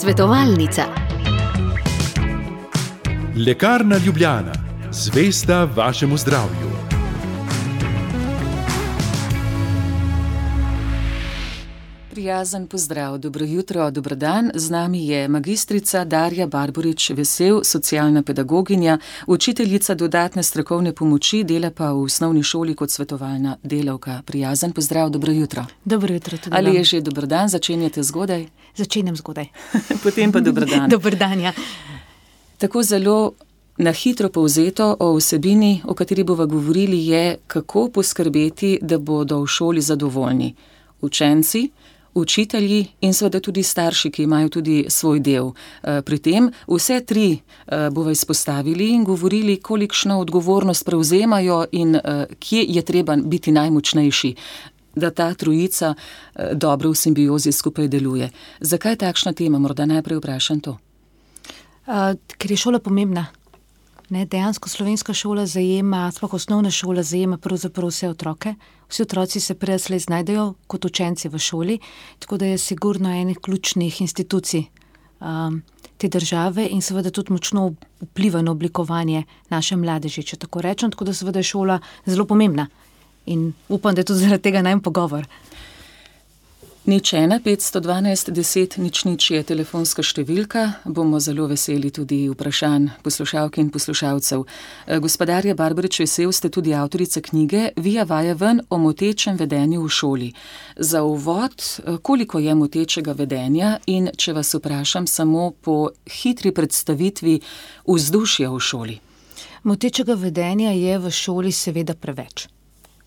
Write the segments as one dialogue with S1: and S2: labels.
S1: Svetovalnica.
S2: Lekarna Ljubljana, zvesta vašemu zdravju.
S3: Prijazen pozdrav, dobro jutro, dobro dan. Z nami je magistrica Darja Barborič Vesel, socialna pedagoginja, učiteljica dodatne strokovne pomoči, dela pa v osnovni šoli kot svetovalna delavka. Prijazen pozdrav, dobro jutro.
S4: Dobro jutro tudi.
S3: Ali je že dobro dan, začenjate zgodaj?
S4: Začenjam zgodaj.
S3: Potem pa dobro dan.
S4: Dober dan, ja.
S3: Tako zelo na hitro povzeto o vsebini, o kateri bomo govorili, je, kako poskrbeti, da bodo v šoli zadovoljni učenci, učitelji in seveda tudi starši, ki imajo tudi svoj del. Eh, Pri tem vse tri eh, bomo izpostavili in govorili, kolikšno odgovornost prevzemajo in eh, kje je treba biti najmočnejši. Da ta trojica eh, dobro v simbiozi skupaj deluje. Zakaj takšna tema? Morda najprej vprašam to.
S4: Uh, ker je šola pomembna. Ne, dejansko slovenska šola zajema, sploh osnovna šola zajema pravzaprav vse otroke. Vsi otroci se prej znajdejo kot učenci v šoli, tako da je sigurno ena ključnih institucij um, te države in seveda tudi močno vpliva na oblikovanje naše mladeži, če tako rečem. Tako da seveda je šola zelo pomembna in upam, da je tudi zaradi tega najmanj pogovor.
S3: Nič ena, 512, 10, nič nič je telefonska številka. Bomo zelo veseli tudi vprašanj poslušalk in poslušalcev. Eh, Gospodarja Barbarič Vesel ste tudi avtorica knjige Vija vaja ven o motečem vedenju v šoli. Za uvod, eh, koliko je motečega vedenja in če vas vprašam samo po hitri predstavitvi vzdušja v šoli.
S4: Motečega vedenja je v šoli seveda preveč.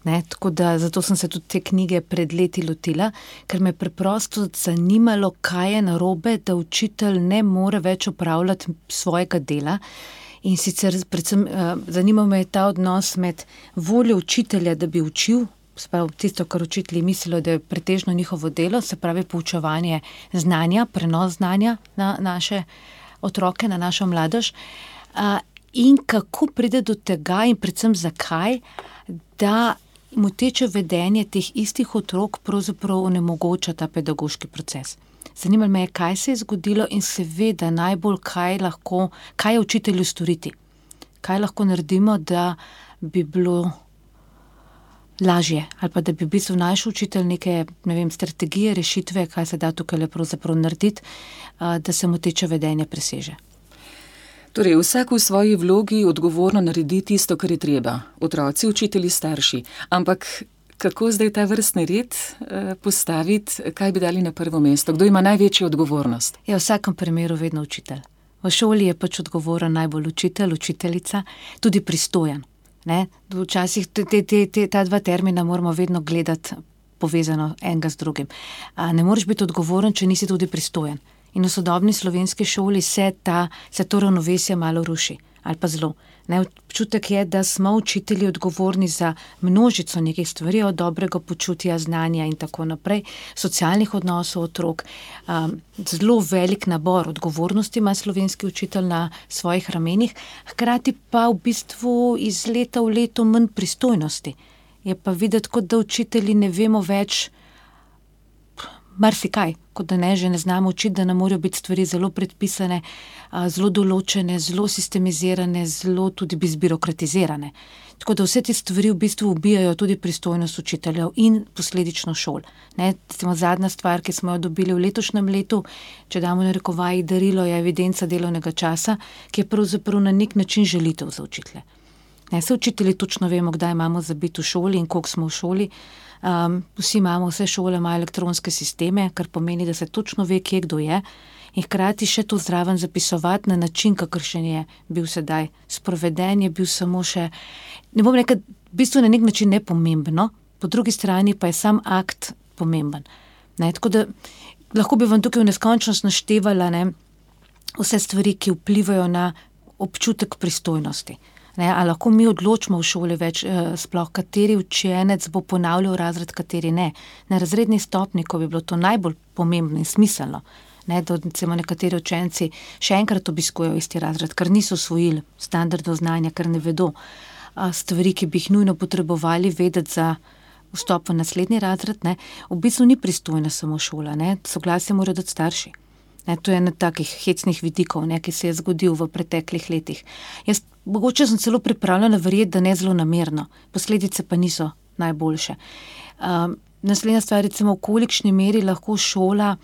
S4: Ne, tako da zato sem se tudi te knjige pred leti lotila, ker me je preprosto zanimalo, kaj je narobe, da učitelj ne more več upravljati svojega dela. In sicer predvsem uh, zanima me ta odnos med voljo učitelja, da bi učil, sprav, tisto, kar učitelji mislijo, da je pretežno njihovo delo, se pravi poučevanje znanja, prenos znanja na naše otroke, na našo mladož. Uh, in kako pride do tega, in predvsem zakaj, da moteče vedenje teh istih otrok pravzaprav onemogoča ta pedagoški proces. Zanima me, kaj se je zgodilo in seveda najbolj, kaj, lahko, kaj je učitelju storiti. Kaj lahko naredimo, da bi bilo lažje, ali pa da bi bil naš učitelj neke ne vem, strategije, rešitve, kaj se da tukaj lepo narediti, da se moteče vedenje preseže.
S3: Torej, vsak v svoji vlogi odgovorno naredi tisto, kar je treba. Otroci, učitelji, starši. Ampak kako zdaj ta vrstni red eh, postaviti, kaj bi dali na prvo mesto? Kdo ima največjo odgovornost?
S4: Je v vsakem primeru vedno učitelj. V šoli je pač odgovoren najbolj učitelj, učiteljica, tudi pristojen. Ne? Včasih te, te, te, ta dva termina moramo vedno gledati povezano enega z drugim. A ne moreš biti odgovoren, če nisi tudi pristojen. In v sodobni slovenski šoli se, ta, se to ravnovesje malo ruši, ali pa zelo. Ne, občutek je, da smo učitelji odgovorni za množico nekih stvari, od dobrega počutja, znanja in tako naprej, socialnih odnosov otrok. Um, zelo velik nabor odgovornosti ima slovenski učitelj na svojih ramenih, hkrati pa v bistvu iz leta v leto manj pristojnosti. Je pa videti, kot da učitelji ne vemo več marsikaj, kot da ne že ne znamo učiti, da nam morajo biti stvari zelo predpisane, zelo določene, zelo sistemizirane, zelo tudi zbirokratizirane. Tako da vse te stvari v bistvu ubijajo tudi pristojnost učiteljev in posledično šol. Ne, zadnja stvar, ki smo jo dobili v letošnjem letu, če damo na rekovaj darilo, je evidenca delovnega časa, ki je pravzaprav na nek način želitev za učitelje. Ne, se učitelji točno vemo, kdaj imamo za biti v šoli in koliko smo v šoli. Um, vsi imamo, vse šole imajo elektronske sisteme, kar pomeni, da se točno ve, kje kdo je, in hkrati še to zraven zapisovati na način, kakršen je bil sedaj. Sproveden je bil samo še, ne bom rekel, v bistvu na nek način nepomembno, po drugi strani pa je sam akt pomemben. Ne, tako da lahko bi vam tukaj v neskončnost naštevala ne, vse stvari, ki vplivajo na občutek pristojnosti. Ne, ali lahko mi odločimo v šoli več, eh, sploh kateri učenec bo ponavljal razred, kateri ne. Na razredni stopni, ko bi bilo to najbolj pomembno in smiselno, ne, da recimo nekateri učenci še enkrat obiskujejo isti razred, ker niso usvojili standardov znanja, ker ne vedo a, stvari, ki bi jih nujno potrebovali vedeti za vstop v naslednji razred. Ne. V bistvu ni pristojna samo šola, soglasje morajo dati starši. Ne, to je ena takih hecnih vidikov, ne, ki se je zgodil v preteklih letih. Jaz mogoče sem celo pripravljena verjeti, da ne zelo namerno, posledice pa niso najboljše. Um, naslednja stvar, recimo, v kolikšni meri lahko šola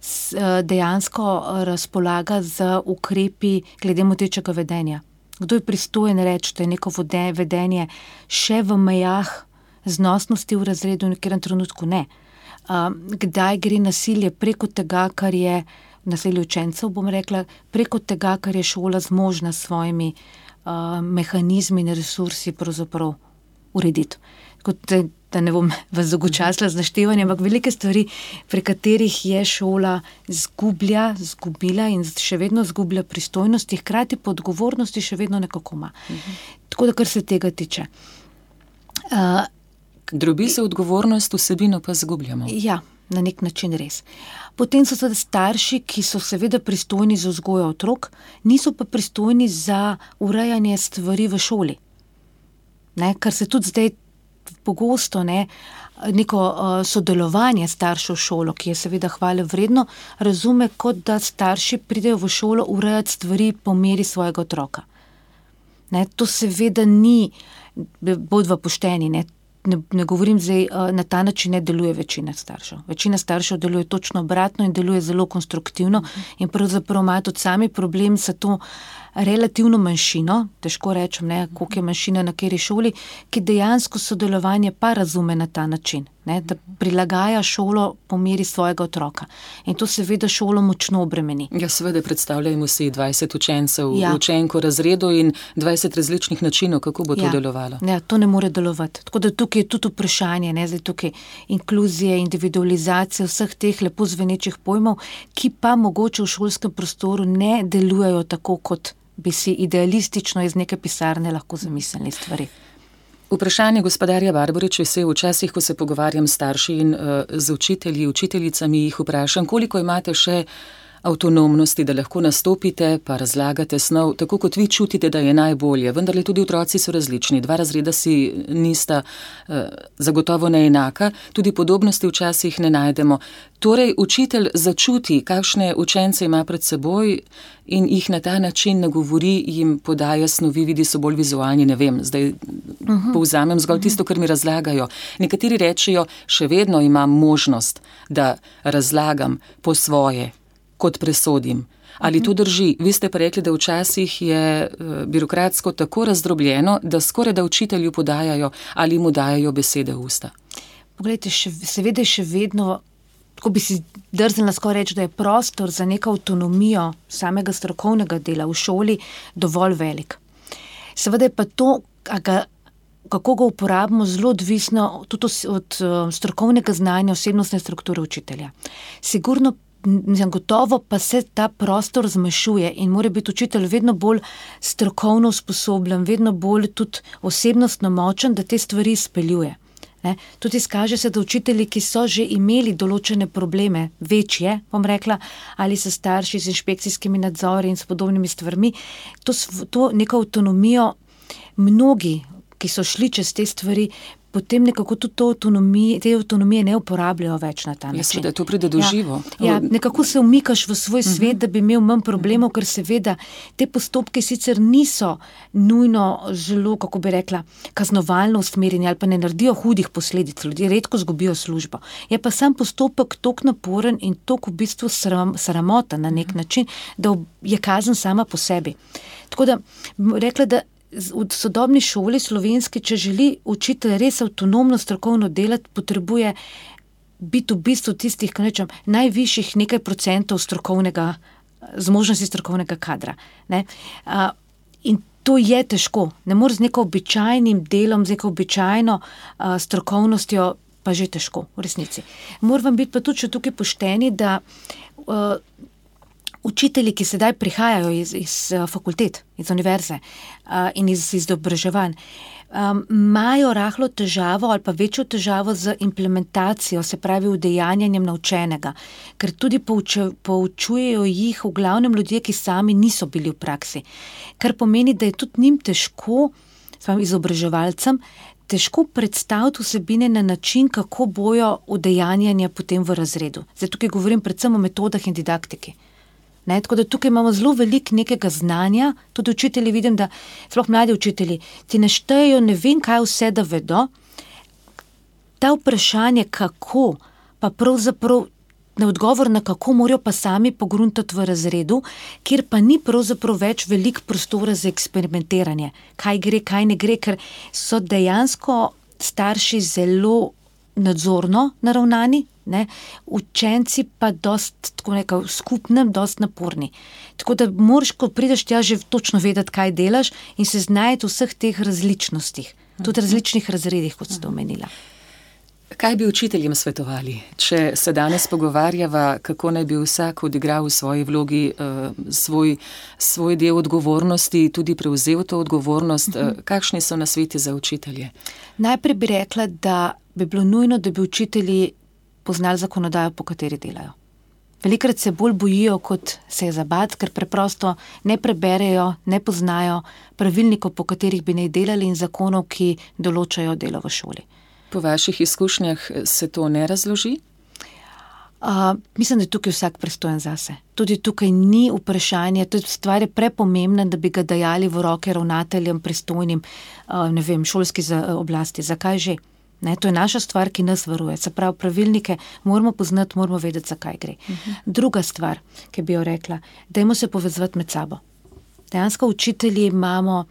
S4: s, uh, dejansko razpolaga z ukrepi glede motečega vedenja. Kdo je pristojen reči, da je neko vedenje še v mejah znosnosti v razredu, v nekem trenutku ne. Um, kdaj gre nasilje preko tega, kar je nasilje učencev, bom rekla, preko tega, kar je šola zmožna s svojimi uh, mehanizmi in resursi pravzaprav urediti. Kot, da ne bom vas zagočasla z naštevanjem, ampak velike stvari, pri katerih je šola zgublja, zgubila in še vedno zgublja pristojnosti, hkrati po odgovornosti še vedno nekako ima. Mhm. Tako da, kar se tega tiče.
S3: Uh, Drobi se odgovornost, vsebino pa zgubljamo.
S4: Ja, na nek način res. Potem so seveda starši, ki so seveda pristojni za vzgojo otrok, niso pa pristojni za urejanje stvari v šoli. Ne, kar se tudi zdaj pogosto ne, neko uh, sodelovanje staršev v šolo, ki je seveda hvale vredno, razume kot da starši pridejo v šolo urejati stvari po meri svojega otroka. Ne, to seveda ni, bodva pošteni, ne, ne, ne govorim zdaj, na ta način ne deluje večina staršev. Večina staršev deluje točno obratno in deluje zelo konstruktivno, in pravzaprav imajo tudi sami problem s to relativno manjšino, težko rečem, ne, koliko je manjšina na kateri šoli, ki dejansko sodelovanje pa razume na ta način, ne, da prilagaja šolo po meri svojega otroka. In to seveda šolo močno obremeni.
S3: Ja, seveda predstavljajmo si 20 učencev, ja. učenko razredu in 20 različnih načinov, kako bo to
S4: ja.
S3: delovalo.
S4: Ja, to ne more delovati. Tako da tukaj je tudi vprašanje, ne, zdaj tukaj inkluzije, individualizacije vseh teh lepo zvenečih pojmov, ki pa mogoče v šolskem prostoru ne delujejo tako kot bi si idealistično iz neke pisarne lahko zamislili stvari.
S3: Vprašanje gospodarja Barbarič je včasih, ko se pogovarjam s starši in uh, z učitelji, učiteljicami, jih vprašam, koliko imate še avtonomnosti, da lahko nastopite, pa razlagate snov, tako kot vi čutite, da je najbolje. Vendar tudi otroci so različni, dva razreda si nista uh, zagotovo neenaka, tudi podobnosti včasih ne najdemo. Torej, učitelj začuti, kakšne učence ima pred seboj in jih na ta način nagovori, jim podaja snovi, vidi so bolj vizualni. Ne vem, zdaj uh -huh. povzamem zgolj uh -huh. tisto, kar mi razlagajo. Nekateri rečejo, še vedno imam možnost, da razlagam po svoje kot presodim. Ali to drži? Vi ste pa rekli, da včasih je eh, birokratsko tako razdrobljeno, da skoraj da učitelju podajajo ali mu dajo besede v usta.
S4: Poglejte, še, seveda je še vedno, tako bi si drznila skoraj reči, da je prostor za neko avtonomijo samega strokovnega dela v šoli dovolj velik. Seveda je pa to, ga, kako ga uporabimo, zelo odvisno tudi od, eh, strokovnega znanja, osebnostne strukture učitelja. Sigurno mislim, gotovo pa se ta prostor zmanjšuje in mora biti učitelj vedno bolj strokovno usposobljen, vedno bolj tudi osebnostno močen, da te stvari izpeljuje. Ne? Tudi izkaže se, da učitelji, ki so že imeli določene probleme, večje, bom rekla, ali so starši z inšpekcijskimi nadzori in s podobnimi stvarmi, to, to neko avtonomijo, mnogi, ki so šli čez te stvari, potem nekako tudi to avtonomije, te avtonomije ne uporabljajo več na ta ja, način.
S3: Ja, da to pride do
S4: ja,
S3: živo.
S4: Ja, nekako se umikaš v svoj mhm. svet, da bi imel manj problemov, ker seveda te postopke sicer niso nujno zelo, kako bi rekla, kaznovalno usmerjeni ali pa ne naredijo hudih posledic, ljudje redko zgubijo službo. Je pa sam postopek tok naporen in tok v bistvu sram, sramota na nek mhm. način, da je kazen sama po sebi. Tako da rekla, da v sodobni šoli slovenski, če želi učitelj res avtonomno strokovno delati, potrebuje biti v bistvu tistih, ki rečem, najvišjih nekaj procentov strokovnega, zmožnosti strokovnega kadra. Ne? In to je težko. Ne moreš z neko običajnim delom, z neko običajno strokovnostjo, pa že težko, v resnici. Moram biti pa tudi tukaj pošteni, da učitelji, ki sedaj prihajajo iz, iz eh, fakultet, iz univerze uh, in iz izobraževanj, um, imajo rahlo težavo ali pa večjo težavo z implementacijo, se pravi, udejanjanjem naučenega, ker tudi pouče, poučujejo jih v glavnem ljudje, ki sami niso bili v praksi. Kar pomeni, da je tudi njim težko, svojim izobraževalcem, težko predstaviti vsebine na način, kako bojo udejanjanja potem v razredu. Zdaj tukaj govorim predvsem o metodah in didaktiki. Ne, tako da tukaj imamo zelo veliko nekega znanja, tudi učitelji vidim, da sploh mladi učitelji ti ne štejejo, ne vem, kaj vse da vedo. Ta vprašanje, kako, pa pravzaprav na odgovor na kako morajo pa sami pogruntati v razredu, kjer pa ni pravzaprav več veliko prostora za eksperimentiranje, kaj gre, kaj ne gre, ker so dejansko starši zelo nadzorno naravnani, ne? učenci pa dost, tako nekaj v skupnem, dost naporni. Tako da moraš, ko prideš tja, že točno vedeti, kaj delaš in se znajti v vseh teh različnostih, tudi različnih razredih, kot ste omenila.
S3: Kaj bi učiteljem svetovali, če se danes pogovarjava, kako naj bi vsak odigral v svoji vlogi uh, svoj, svoj del odgovornosti, tudi prevzel to odgovornost? Uh, kakšni so nasveti za učitelje?
S4: Najprej bi rekla, da bi bilo nujno, da bi učitelji poznali zakonodajo, po kateri delajo. Velikrat se bolj bojijo, kot se je zabat, ker preprosto ne preberejo, ne poznajo pravilnikov, po katerih bi naj delali in zakonov, ki določajo delo v šoli.
S3: Po vaših izkušnjah se to ne razloži?
S4: Uh, mislim, da je tukaj vsak prestojen zase. Tudi tukaj ni vprašanje, to je stvar prepomembna, da bi ga dajali v roke ravnateljem, pristojnim, uh, ne vem, šolski za, uh, oblasti. Zakaj že? Ne, to je naša stvar, ki nas varuje. Se pravi, pravilnike moramo poznati, moramo vedeti, zakaj gre. Uh -huh. Druga stvar, ki bi jo rekla, dajmo se povezati med sabo. Dejansko učitelji imamo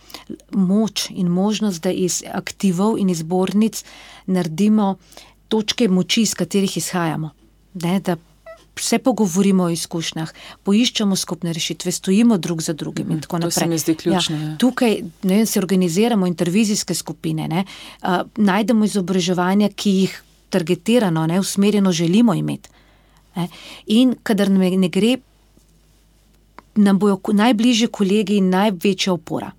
S4: moč in možnost, da iz aktivov in izbornic naredimo točke moči, iz katerih izhajamo. Ne, da se pogovorimo o izkušnjah, poiščemo skupne rešitve, stojimo drug za drugim in tako naprej.
S3: To se mi zdi ključno.
S4: Ja, tukaj ne, se organiziramo intervizijske skupine, ne, uh, najdemo izobraževanja, ki jih targetirano, ne, usmerjeno želimo imeti. Ne. In kadar ne, ne gre, nam bojo najbližji kolegi največja opora.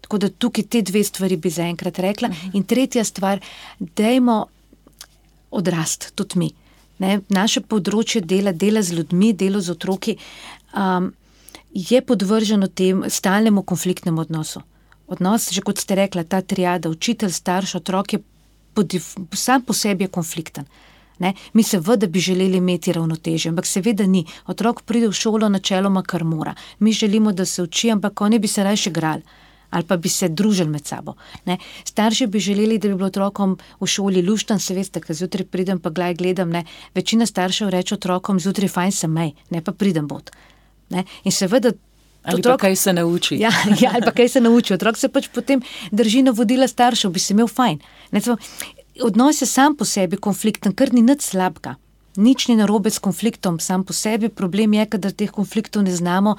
S4: Tako da tukaj te dve stvari bi zaenkrat rekla. Uh -huh. In tretja stvar, dajmo odrast, tudi mi. Ne, naše področje dela, dela z ljudmi, delo z otroki, um, je podvrženo tem stalnemu konfliktnemu odnosu. Odnos, že kot ste rekla, ta triada, učitelj, starš, otrok je sam po sebi konflikten. Ne? Mi seveda bi želeli imeti ravnotežje, ampak seveda ni. Otrok pride v šolo načeloma, kar mora. Mi želimo, da se uči, ampak oni bi se raje igrali ali pa bi se družili med sabo. Ne. Starši bi želeli, da bi bilo otrokom v šoli luštan, se veste, ker zjutraj pridem pa gledaj gledam. Ne. Večina staršev reče otrokom, zjutraj fajn sem mej, ne pa pridem bot. Ne. In seveda.
S3: Ali otrok, kaj se nauči?
S4: Ja, ja, ali pa kaj se nauči. Otrok se pač potem drži na vodila staršev, bi se imel fajn. Ne, tvo, odnos je sam po sebi konflikten, kar ni nič slabega. Nič ni narobe s konfliktom, sam po sebi. Problem je, da teh konfliktov ne znamo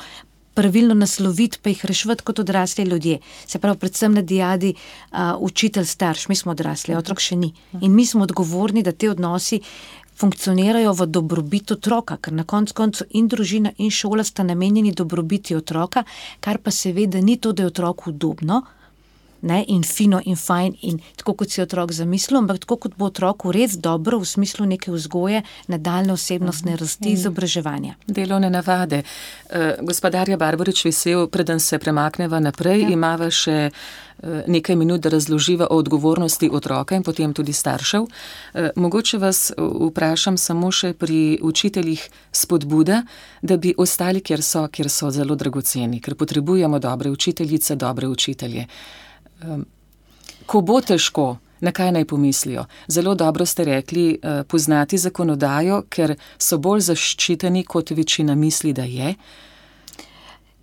S4: pravilno nasloviti, pa jih rešiti kot odrasli ljudje. Se pravi, predvsem na diadi, uh, učitelj, starš, mi smo odrasli, otrok še ni. In mi smo odgovorni, da te odnosi funkcionirajo v dobrobit otroka, ker na koncu koncu in družina in šola sta namenjeni dobrobiti otroka, kar pa seveda ni to, da je otroku udobno ne, in fino in fajn, in tako kot si otrok zamislil, ampak tako kot bo otroku res dobro v smislu neke vzgoje, nadaljne osebnostne rasti, izobraževanja.
S3: Delovne navade. Uh, gospodarja Barbarič vesel, preden se premakneva naprej, ja. imava še uh, nekaj minut, da razloživa o odgovornosti otroka in potem tudi staršev. Uh, mogoče vas vprašam samo še pri učiteljih spodbuda, da bi ostali, kjer so, kjer so zelo dragoceni, ker potrebujemo dobre učiteljice, dobre učitelje um, ko bo težko, na kaj naj pomislijo. Zelo dobro ste rekli, uh, poznati zakonodajo, ker so bolj zaščiteni, kot večina misli, da je.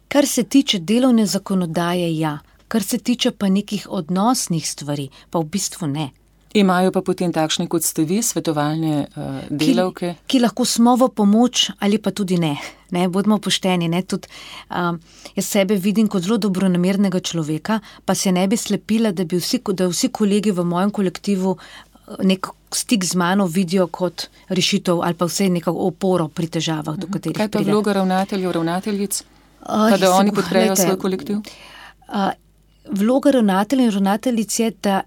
S4: Kar se tiče delovne zakonodaje, ja, kar se tiče pa nekih odnosnih stvari, pa v bistvu ne.
S3: Imajo pa potem takšne, kot ste vi, svetovalne uh, delavke,
S4: ki, ki lahko smo v pomoč, ali pa tudi ne. ne bodimo pošteni. Ne, tudi, um, jaz sebe vidim kot zelo dobronamernega človeka, pa se ne bi slepila, da bi vsi, da vsi kolegi v mojem kolektivu nek stik z mano vidijo kot rešitev ali pa vse neko oporo pri težavah, do katerih
S3: pride. Kaj pa vloga ravnateljev, ravnateljic, uh, da oni podprejo svoj kolektiv?
S4: Uh, vloga ravnateljev in ravnateljic je, da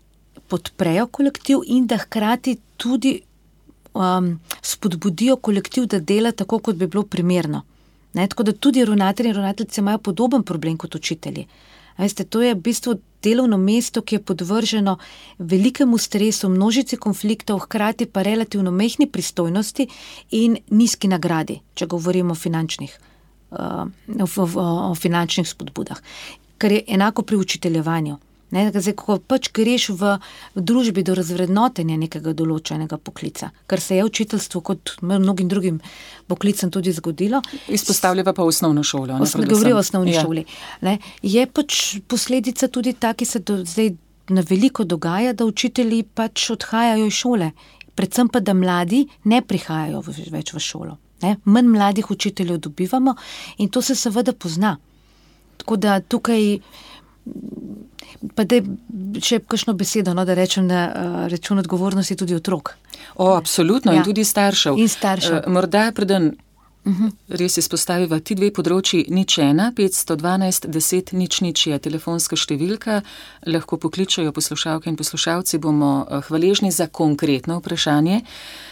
S4: podprejo kolektiv in da hkrati tudi um, spodbudijo kolektiv, da dela tako, kot bi bilo primerno. Ne, tako da tudi ravnatelji in ravnateljice imajo podoben problem kot učitelji. Veste, to je v bistvu delovno mesto, ki je podvrženo velikemu stresu, množici konfliktov, hkrati pa relativno mehni pristojnosti in nizki nagradi, če govorimo o finančnih uh, v, v, o finančnih spodbudah, kar je enako pri učiteljevanju. Ne, zdaj, ko pač greš v, v družbi do razvrednotenja nekega določenega poklica, kar se je učiteljstvu, kot mnogim drugim poklicem, tudi zgodilo.
S3: Izpostavlja pa osnovno šolo.
S4: Govori o osnovni ja. šoli. Ne, je pač posledica tudi ta, ki se do, zdaj na veliko dogaja, da učitelji pač odhajajo iz šole, predvsem pa, da mladi ne prihajajo več v šolo. Ne. Manj mladih učiteljev dobivamo in to se seveda pozna. Tako da tukaj. Pa da še kakšno besedo, no, da rečem na uh, račun odgovornosti tudi otrok.
S3: O, absolutno, ja. in tudi staršev.
S4: In staršev.
S3: Uh, morda preden uh mhm. -huh. res izpostaviva ti dve področji, nič ena, 512, 10, nič nič je telefonska številka, lahko pokličajo poslušalke in poslušalci, bomo uh, hvaležni za konkretno vprašanje. Uh, Eh,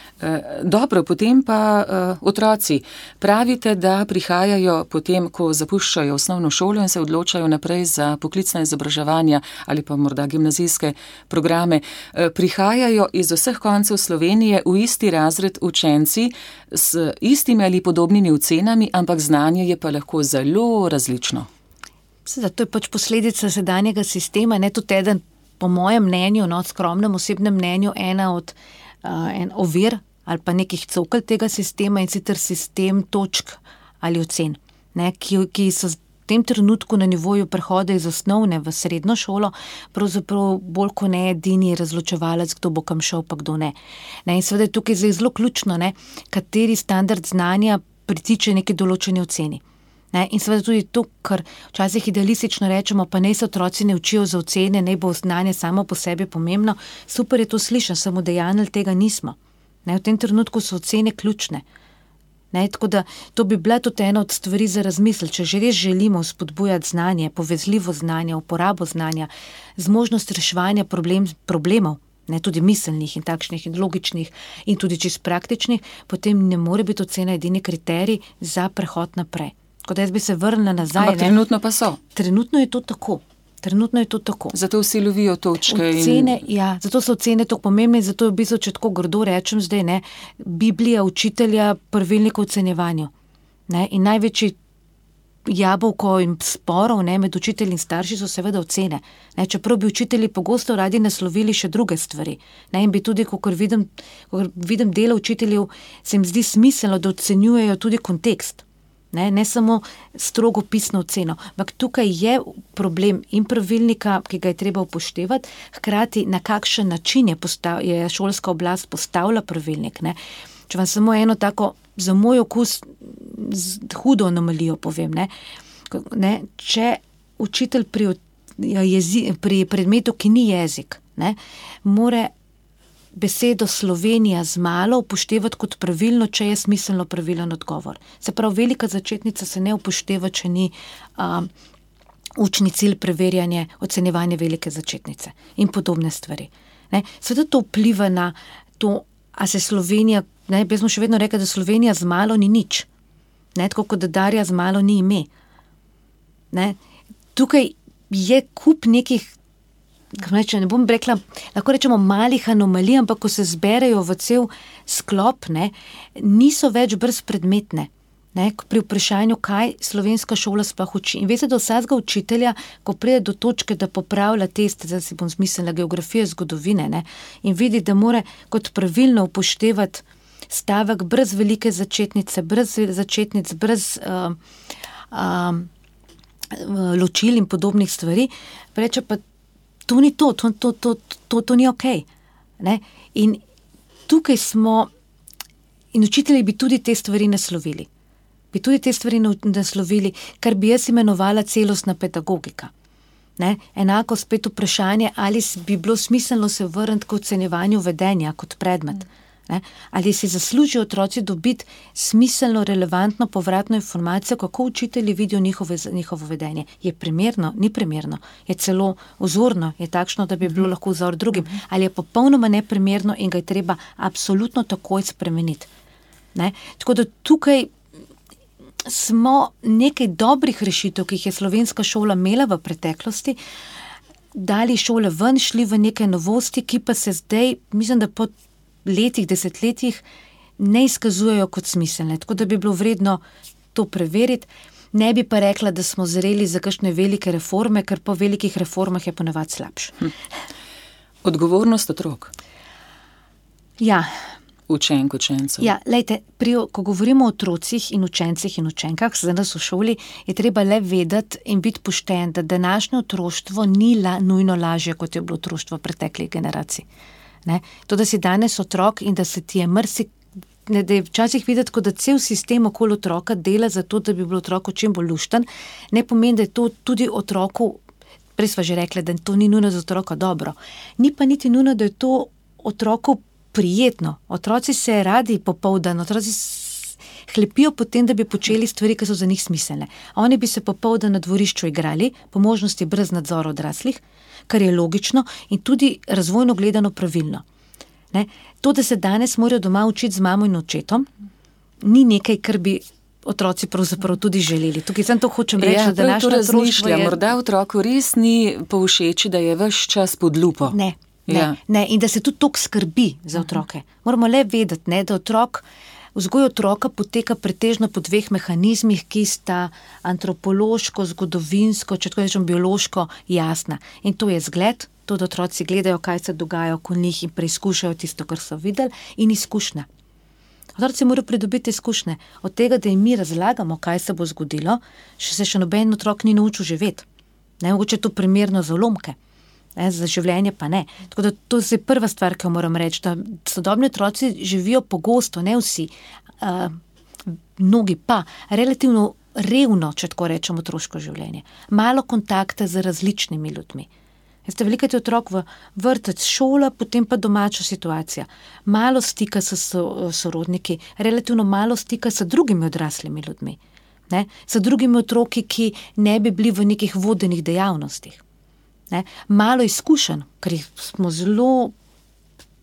S3: dobro, potem pa uh, otroci. Pravite, da prihajajo potem, ko zapuščajo osnovno šolo in se odločajo naprej za poklicna izobraževanja ali pa morda gimnazijske programe. Uh, prihajajo iz vseh koncev Slovenije v isti razred učenci s istimi ali podobnimi ocenami, ampak znanje je pa lahko zelo različno.
S4: Seda, to je pač posledica sedanjega sistema. Ne tudi eden, po mojem mnenju, no, skromnem osebnem mnenju, ena od uh, en ovir ali pa nekih cokl tega sistema in sicer sistem točk ali ocen, ne, ki, ki so v tem trenutku na nivoju prehoda iz osnovne v srednjo šolo, pravzaprav bolj kot ne edini razločevalec, kdo bo kam šel, pa kdo ne. ne in seveda je tukaj zelo ključno, ne, kateri standard znanja pritiče neki določeni oceni. Ne, in seveda tudi to, kar včasih idealistično rečemo, pa naj se otroci ne učijo za ocene, naj bo znanje samo po sebi pomembno. Super je to slišati, samo dejanj tega nismo. Ne, v tem trenutku so ocene ključne. Ne, tako da to bi bila tudi ena od stvari za razmisliti. Če že res želimo spodbujati znanje, povezljivo znanje, uporabo znanja, zmožnost reševanja problem, problemov, ne tudi miselnih in takšnih in logičnih in tudi čist praktičnih, potem ne more biti ocena edini kriterij za prehod naprej. Tako da jaz bi se vrnila nazaj.
S3: Ampak trenutno pa so.
S4: Trenutno je to tako. Trenutno je to tako.
S3: Zato vsi lovijo točke.
S4: Ocene, in... ja, zato so ocene tako pomembne in zato je v bistvu, če tako grdo rečem, zdaj ne, Biblija učitelja pravilnika ocenjevanju. Ne, in največji jabolko in sporov ne, med učitelji in starši so seveda ocene. Ne, čeprav bi učitelji pogosto radi naslovili še druge stvari. Ne, in bi tudi, ko vidim, vidim delo učiteljev, se jim zdi smiselno, da ocenjujejo tudi kontekst. Ne, ne samo strogo pisno oceno, ampak tukaj je problem in pravilnika, ki ga je treba upoštevati, hkrati na kakšen način je, postav, je šolska oblast postavila pravilnik. Ne. Če vam samo eno tako, za moj okus, hudo anomalijo povem, ne, ne, če učitelj pri, jezi, pri predmetu, ki ni jezik, ne, more besedo Slovenija z malo upoštevati kot pravilno, če je smiselno pravilen odgovor. Se pravi, velika začetnica se ne upošteva, če ni um, učni cilj preverjanje, ocenjevanje velike začetnice in podobne stvari. Sveda to vpliva na to, a se Slovenija, ne, jaz smo še vedno rekli, da Slovenija z malo ni nič, ne, tako kot da Darja z malo ni ime. Ne. Tukaj je kup nekih Reče, ne bom rekla, lahko rečemo malih anomalij, ampak ko se zberejo v cel sklop, ne, niso več brezpredmetne. Ne, pri vprašanju, kaj slovenska šola sploh uči. In veste, da vsakega učitelja, ko pride do točke, da popravlja teste, zdaj si bom smislila geografije, zgodovine, ne, in vidi, da mora kot pravilno upoštevati stavek brez velike začetnice, brez začetnic, brez uh, uh, ločil in podobnih stvari, reče pa to ni to, to, to, to, to, to ni ok. Ne? In tukaj smo, in učitelji bi tudi te stvari naslovili. Bi tudi te stvari naslovili, kar bi jaz imenovala celostna pedagogika. Ne? Enako spet vprašanje, ali bi bilo smiselno se vrniti k ocenjevanju vedenja kot predmet. Mm. Ne? Ali si zaslužijo otroci dobiti smiselno, relevantno povratno informacijo, kako učitelji vidijo njihove, njihovo vedenje. Je primerno, ni primerno, je celo vzorno, je takšno, da bi bilo lahko vzor drugim, ali je popolnoma neprimerno in ga je treba absolutno takoj spremeniti. Ne? Tako da tukaj. Smo nekaj dobrih rešitev, ki jih je slovenska šola imela v preteklosti, dali šole ven, šli v neke novosti, ki pa se zdaj, mislim, da po letih, desetletjih ne izkazujejo kot smiselne. Tako da bi bilo vredno to preveriti. Ne bi pa rekla, da smo zreli za kakšne velike reforme, ker po velikih reformah je ponovadi slabše. Hm.
S3: Odgovornost otrok.
S4: Ja.
S3: Učenk, učencev.
S4: Ja, lejte, pri, ko govorimo o otrocih in učencih in učenkah, za nas v šoli, je treba le vedeti in biti pošten, da današnje otroštvo ni la, nujno lažje, kot je bilo otroštvo preteklih generacij. Ne? To, da si danes otrok in da se ti je mrsi. Ne, da je včasih videti, da cel sistem okoli otroka dela za to, da bi bil otrok čim bolj lušten, ne pomeni, da je to tudi otroku, prej smo že rekli, da to ni nujno za otroka dobro. Ni pa niti nujno, da je to otroku prijetno. Otroci se radi popoldan, otroci hlepijo potem, da bi počeli stvari, ki so za njih smiselne. Oni bi se popoldan na dvorišču igrali, po možnosti brez nadzora odraslih, kar je logično in tudi razvojno gledano pravilno. Ne? To, da se danes morajo doma učiti z mamo in očetom, ni nekaj, kar bi. Otroci pravzaprav tudi želeli. Tukaj sem to hočem reči, ja, da naš
S3: razmišlja. Je... Morda otroku res ni povšeči, da je vse čas pod lupo.
S4: Ne, Ne, ja. ne, in da se tudi toliko skrbi za otroke. Moramo le vedeti, ne, da otrok, vzgoj otroka poteka pretežno po dveh mehanizmih, ki sta antropološko, zgodovinsko, če tako rečem, biološko jasna. In to je zgled, to, da otroci gledajo, kaj se dogaja okoli njih in preizkušajo tisto, kar so videli, in izkušnja. Otroci morajo pridobiti izkušnje od tega, da jim mi razlagamo, kaj se bo zgodilo, še se še noben otrok ni naučil živeti. Ne mogoče to primerno za lomke ne, za življenje pa ne. Tako da to je prva stvar, ki jo moram reči. Da sodobni otroci živijo pogosto, ne vsi, uh, mnogi pa relativno revno, če tako rečemo, otroško življenje. Malo kontakta z različnimi ljudmi. Ste veliko otrok v vrtec, šola, potem pa domača situacija. Malo stika s sorodniki, relativno malo stika s drugimi odraslimi ljudmi, ne? s drugimi otroki, ki ne bi bili v nekih vodenih dejavnostih ne, malo izkušen, ker smo zelo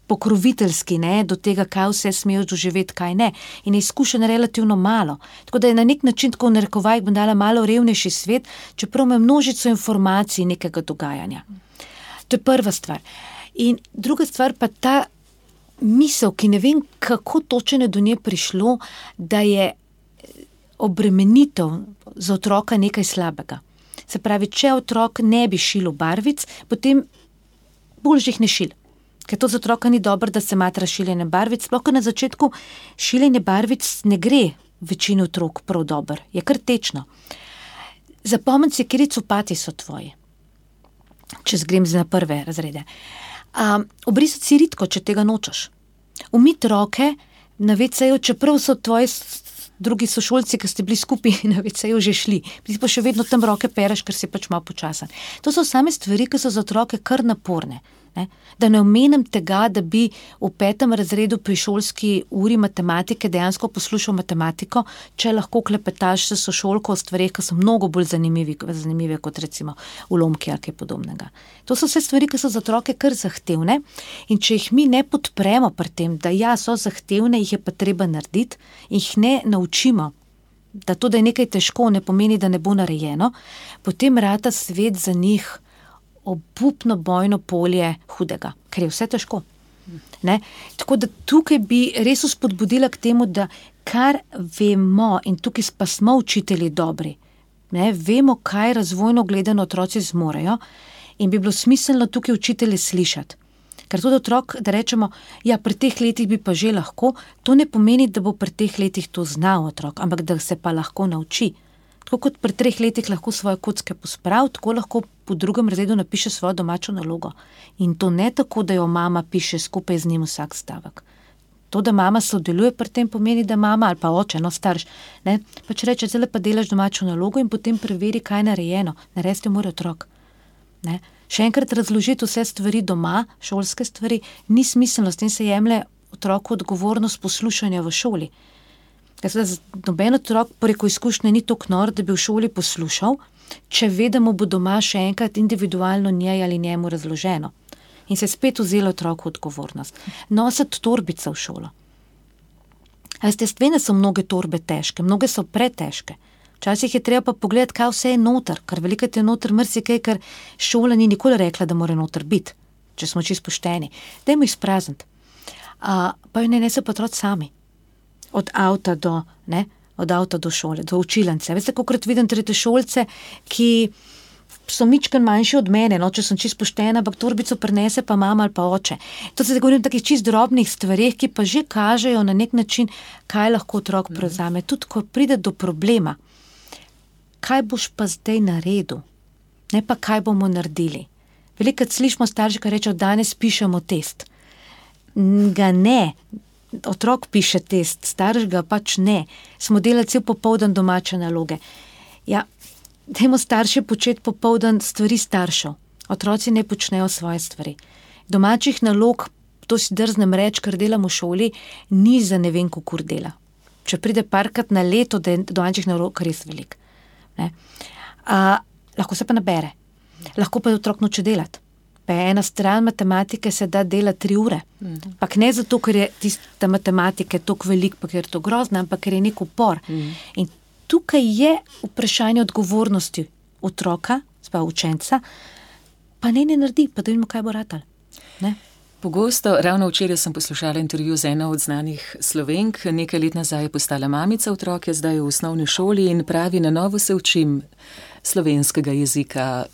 S4: pokroviteljski ne, do tega, kaj vse smejo doživeti, kaj ne. In je izkušen relativno malo. Tako da je na nek način, tako v narekovaj, bom dala malo revnejši svet, čeprav ima množico informacij nekega dogajanja. To je prva stvar. In druga stvar pa ta misel, ki ne vem, kako točno je do nje prišlo, da je obremenitev za otroka nekaj slabega. Se pravi, če otrok ne bi šil barvic, potem bolj jih ne šil. Ker to za otroka ni dobro, da se matra šiljenje barvic. Sploh na začetku šiljenje barvic ne gre večini otrok prav dobro, je kar tečno. Zapomni si, kje copati so tvoji, če zgrem na prve razrede. Um, Obrisati si ritko, če tega nočeš. Umiti roke na vecejo, čeprav so tvoje drugi sošolci, ki ste bili skupaj na VC-ju, že šli. Ti pa še vedno tam roke pereš, ker si pač malo počasen. To so same stvari, ki so za otroke kar naporne. Ne? Da ne omenim tega, da bi v petem razredu pri šolski uri matematike dejansko poslušal matematiko, če lahko klepetaš s sošolko o stvarih, ki so mnogo bolj zanimive kot recimo ulomki ali kaj podobnega. To so vse stvari, ki so za otroke kar zahtevne in če jih mi ne podpremo pri tem, da ja, so zahtevne, jih je pa treba narediti in jih ne naučimo. Da to, da je nekaj težko, ne pomeni, da ne bo narejeno, potem rata svet za njih obupno bojno polje hudega, ker je vse težko. Ne? Tako da tukaj bi res uspodbudila k temu, da kar vemo, in tukaj pa smo učitelji dobri, ne? vemo, kaj razvojno gledano otroci zmorejo, in bi bilo smiselno tukaj učitelje slišati. Ker tudi otrok, da rečemo, ja, pri teh letih bi pa že lahko, to ne pomeni, da bo pri teh letih to znal otrok, ampak da se pa lahko nauči. Tako kot pri treh letih lahko svoje kocke pospravi, tako lahko po drugem razredu napiše svojo domačo nalogo. In to ne tako, da jo mama piše skupaj z njim vsak stavek. To, da mama sodeluje pri tem, pomeni, da mama ali pa oče, no starš, ne, pač reče, zdaj pa delaš domačo nalogo in potem preveri, kaj je narejeno. Narediti mora otrok. Ne. Še enkrat razložiti vse stvari doma, šolske stvari, ni smiselno, s tem se jemlje otroku odgovornost poslušanja v šoli. Noben otrok preko izkušnje ni tako nor, da bi v šoli poslušal, če ve, da mu bo doma še enkrat individualno njej ali njemu razloženo. In se spet vzelo otroku odgovornost. Nositi torbice v šolo. Veste, stvene so mnoge torbe težke, mnoge so pretežke. Včasih je treba pa pogledati, kaj vse je noter, ker veliko je noter mrsikaj, ker šola ni nikoli rekla, da mora noter biti, če smo čisto pošteni. Dajmo jih sprazniti. Pa jo ne ne se pa otroci sami od avta do, ne, od avta do šole, do učilnice. Veste, kako krat vidim tretje šolce, ki so mičken manjši od mene, no, če sem čisto poštena, ampak torbico prenese pa mama ali pa oče. To se govorim o takih čist drobnih stvarih, ki pa že kažejo na nek način, kaj lahko otrok prevzame. Tudi ko pride do problema, kaj boš pa zdaj naredil, ne pa kaj bomo naredili. Velikokrat slišimo starše, ki rečejo, danes pišemo test. Ga ne, otrok piše test, starš ga pač ne, smo delali cel popoldan domače naloge. Ja, dajmo starše početi popoldan stvari staršev, otroci ne počnejo svoje stvari. Domačih nalog, to si drznem reči, kar delam v šoli, ni za ne vem, kako dela. Če pride parkrat na leto, da je domačih nalog res velik. A, lahko se pa nabere, lahko pa je otrok noče delati. Pa ena stran matematike se da dela tri ure. Mhm. Pa ne zato, ker je tista matematika tako velika, pa ker je to grozno, ampak ker je nek upor. Mhm. In tukaj je vprašanje odgovornosti otroka, sploh učenca, pa ne ne naredi, pa da vidimo, kaj bo ratal. Ne?
S3: Pogosto, ravno včeraj sem poslušala intervju z eno od znanih slovenk, nekaj let nazaj je postala mamica otroke, zdaj je v osnovni šoli in pravi, na novo se učim slovenskega jezika,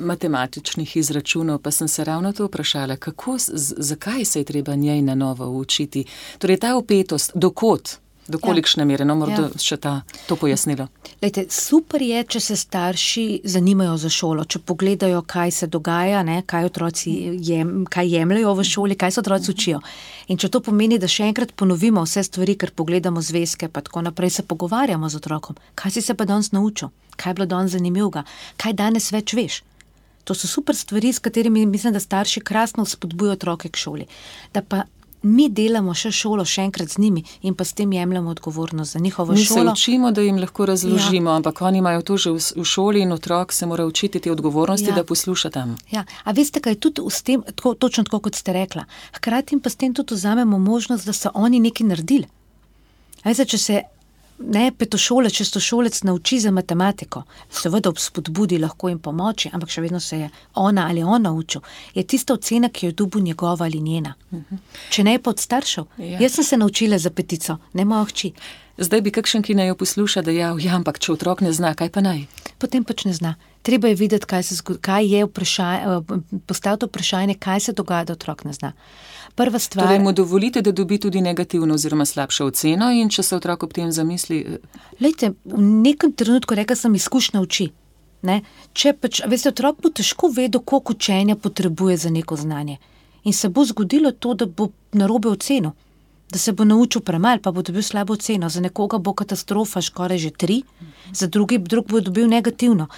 S3: matematičnih izračunov, pa sem se ravno to vprašala, kako, zakaj se je treba njej na novo učiti. Torej, ta opetost, dokot, do kolikšne ja. mere, no, morda ja. še ta, to pojasnilo.
S4: Lejte, super je, če se starši zanimajo za šolo, če pogledajo, kaj se dogaja, ne, kaj otroci jem, kaj jemljajo v šoli, kaj se otroci učijo. In če to pomeni, da še enkrat ponovimo vse stvari, ker pogledamo zvezke, pa tako naprej se pogovarjamo z otrokom, kaj si se pa danes naučil, kaj je bilo danes zanimivega, kaj danes več veš. To so super stvari, s katerimi mislim, da starši krasno spodbujajo otroke k šoli. Da pa mi delamo še šolo, še enkrat z njimi in pa s tem jemljemo odgovornost za njihovo
S3: mi
S4: šolo.
S3: Mi se učimo, da jim lahko razložimo, ja. ampak oni imajo to že v, v šoli in otrok se mora učiti te odgovornosti, ja. da posluša tam.
S4: Ja. A veste, kaj je tudi s tem, tako, točno tako, kot ste rekla, hkrati pa s tem tudi vzamemo možnost, da so oni nekaj naredili. Veste, če se ne petošolec, šestošolec nauči za matematiko, seveda ob spodbudi lahko jim pomoči, ampak še vedno se je ona ali on naučil, je tista ocena, ki jo dubu njegova ali njena. Če ne je pa od staršev. Ja. Jaz sem se naučila za petico, ne moja hči.
S3: Zdaj bi kakšen, ki naj jo posluša, dejal, ja, ampak če otrok ne zna, kaj pa naj?
S4: Potem pač ne zna. Treba je videti, kaj, se, kaj je vprašanje, eh, postaviti vprašanje, kaj se dogaja, da otrok ne zna prva stvar.
S3: Torej, mu dovolite, da dobi tudi negativno oziroma slabšo oceno, in če se otrok ob tem zamisli.
S4: Eh, Lejte, v nekem trenutku reka sem izkušnja oči. Ne? Če pač, veste, otrok bo težko vedel, koliko učenja potrebuje za neko znanje. In se bo zgodilo to, da bo narobe ocenil, da se bo naučil premalo, pa bo dobil slabo oceno. Za nekoga bo katastrofa, skoraj že tri, za drugi drug bo dobil negativno.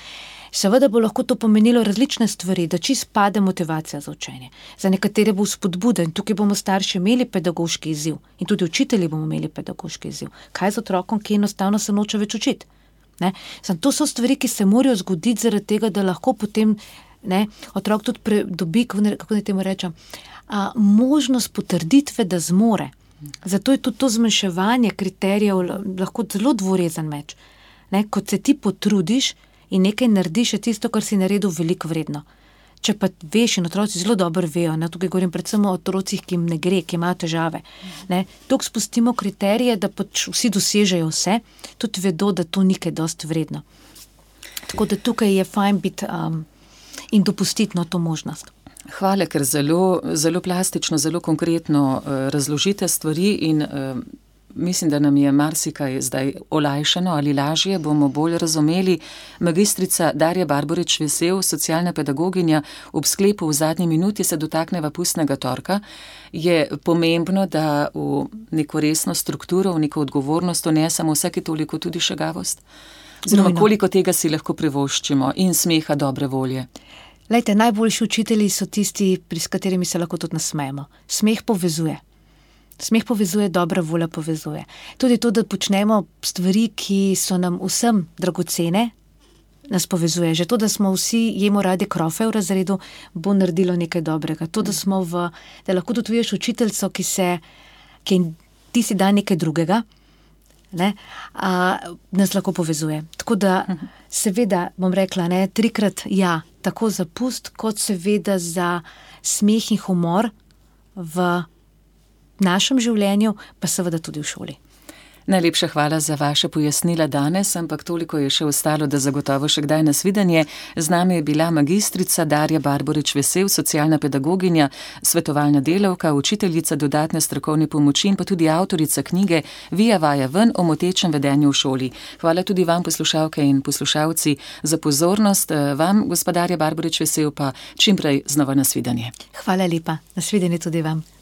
S4: Seveda bo lahko to pomenilo različne stvari, da čist pade motivacija za učenje. Za nekatere bo spodbuden, tukaj bomo starši imeli pedagoški izziv in tudi učitelji bomo imeli pedagoški izziv. Kaj z otrokom, ki enostavno se noče več učiti? Sam, to so stvari, ki se morajo zgoditi zaradi tega, da lahko potem ne, otrok tudi dobi, kako naj temu rečem, a, možnost potrditve, da zmore. Zato je tudi to zmanjševanje kriterijev lahko zelo dvorezen meč. Ne, kot se ti potrudiš, in nekaj narediš, je tisto, kar si naredil, veliko vredno. Če pa veš, in otroci zelo dobro vejo, ne, tukaj govorim predvsem o otrocih, ki jim ne gre, ki imajo težave. Tukaj spustimo kriterije, da pač vsi dosežejo vse, tudi vedo, da to ni kaj dost vredno. Tako da tukaj je fajn biti um, in dopustiti no, to možnost.
S3: Hvala, ker zelo, zelo plastično, zelo konkretno uh, razložite stvari in uh, Mislim, da nam je marsikaj zdaj olajšano ali lažje, bomo bolj razumeli. Magistrica Darja Barborič Vesel, socialna pedagoginja, ob sklepu v zadnji minuti se dotakneva pustnega torka. Je pomembno, da v neko resno strukturo, v neko odgovornost unesemo vsake toliko tudi šagavost? Oziroma, koliko tega si lahko privoščimo in smeha dobre volje?
S4: Lejte, najboljši učitelji so tisti, s katerimi se lahko tudi nasmejemo. Smeh povezuje. Smeh povezuje, dobra volja povezuje. Tudi to, da počnemo stvari, ki so nam vsem dragocene, nas povezuje. Že to, da smo vsi jemo radi krofe v razredu, bo naredilo nekaj dobrega. To, da, v, da lahko tudi vidiš učiteljico, ki ki ti si da nekaj drugega, ne, a, nas lahko povezuje. Tako da, seveda, bom rekla, ne, trikrat ja, tako za pust, kot seveda za smeh in humor v našem življenju, pa seveda tudi v šoli.
S3: Najlepša hvala za vaše pojasnila danes, ampak toliko je še ostalo, da zagotovo še kdaj nasvidenje. Z nami je bila magistrica Darja Barborič Vesel, socialna pedagoginja, svetovalna delavka, učiteljica dodatne strokovne pomoči in pa tudi avtorica knjige Vija vaja ven o motečem vedenju v šoli. Hvala tudi vam, poslušalke in poslušalci, za pozornost. Vam, gospodarja Barborič Vesel, pa čimprej znova nasvidenje.
S4: Hvala lepa, nasvidenje tudi vam.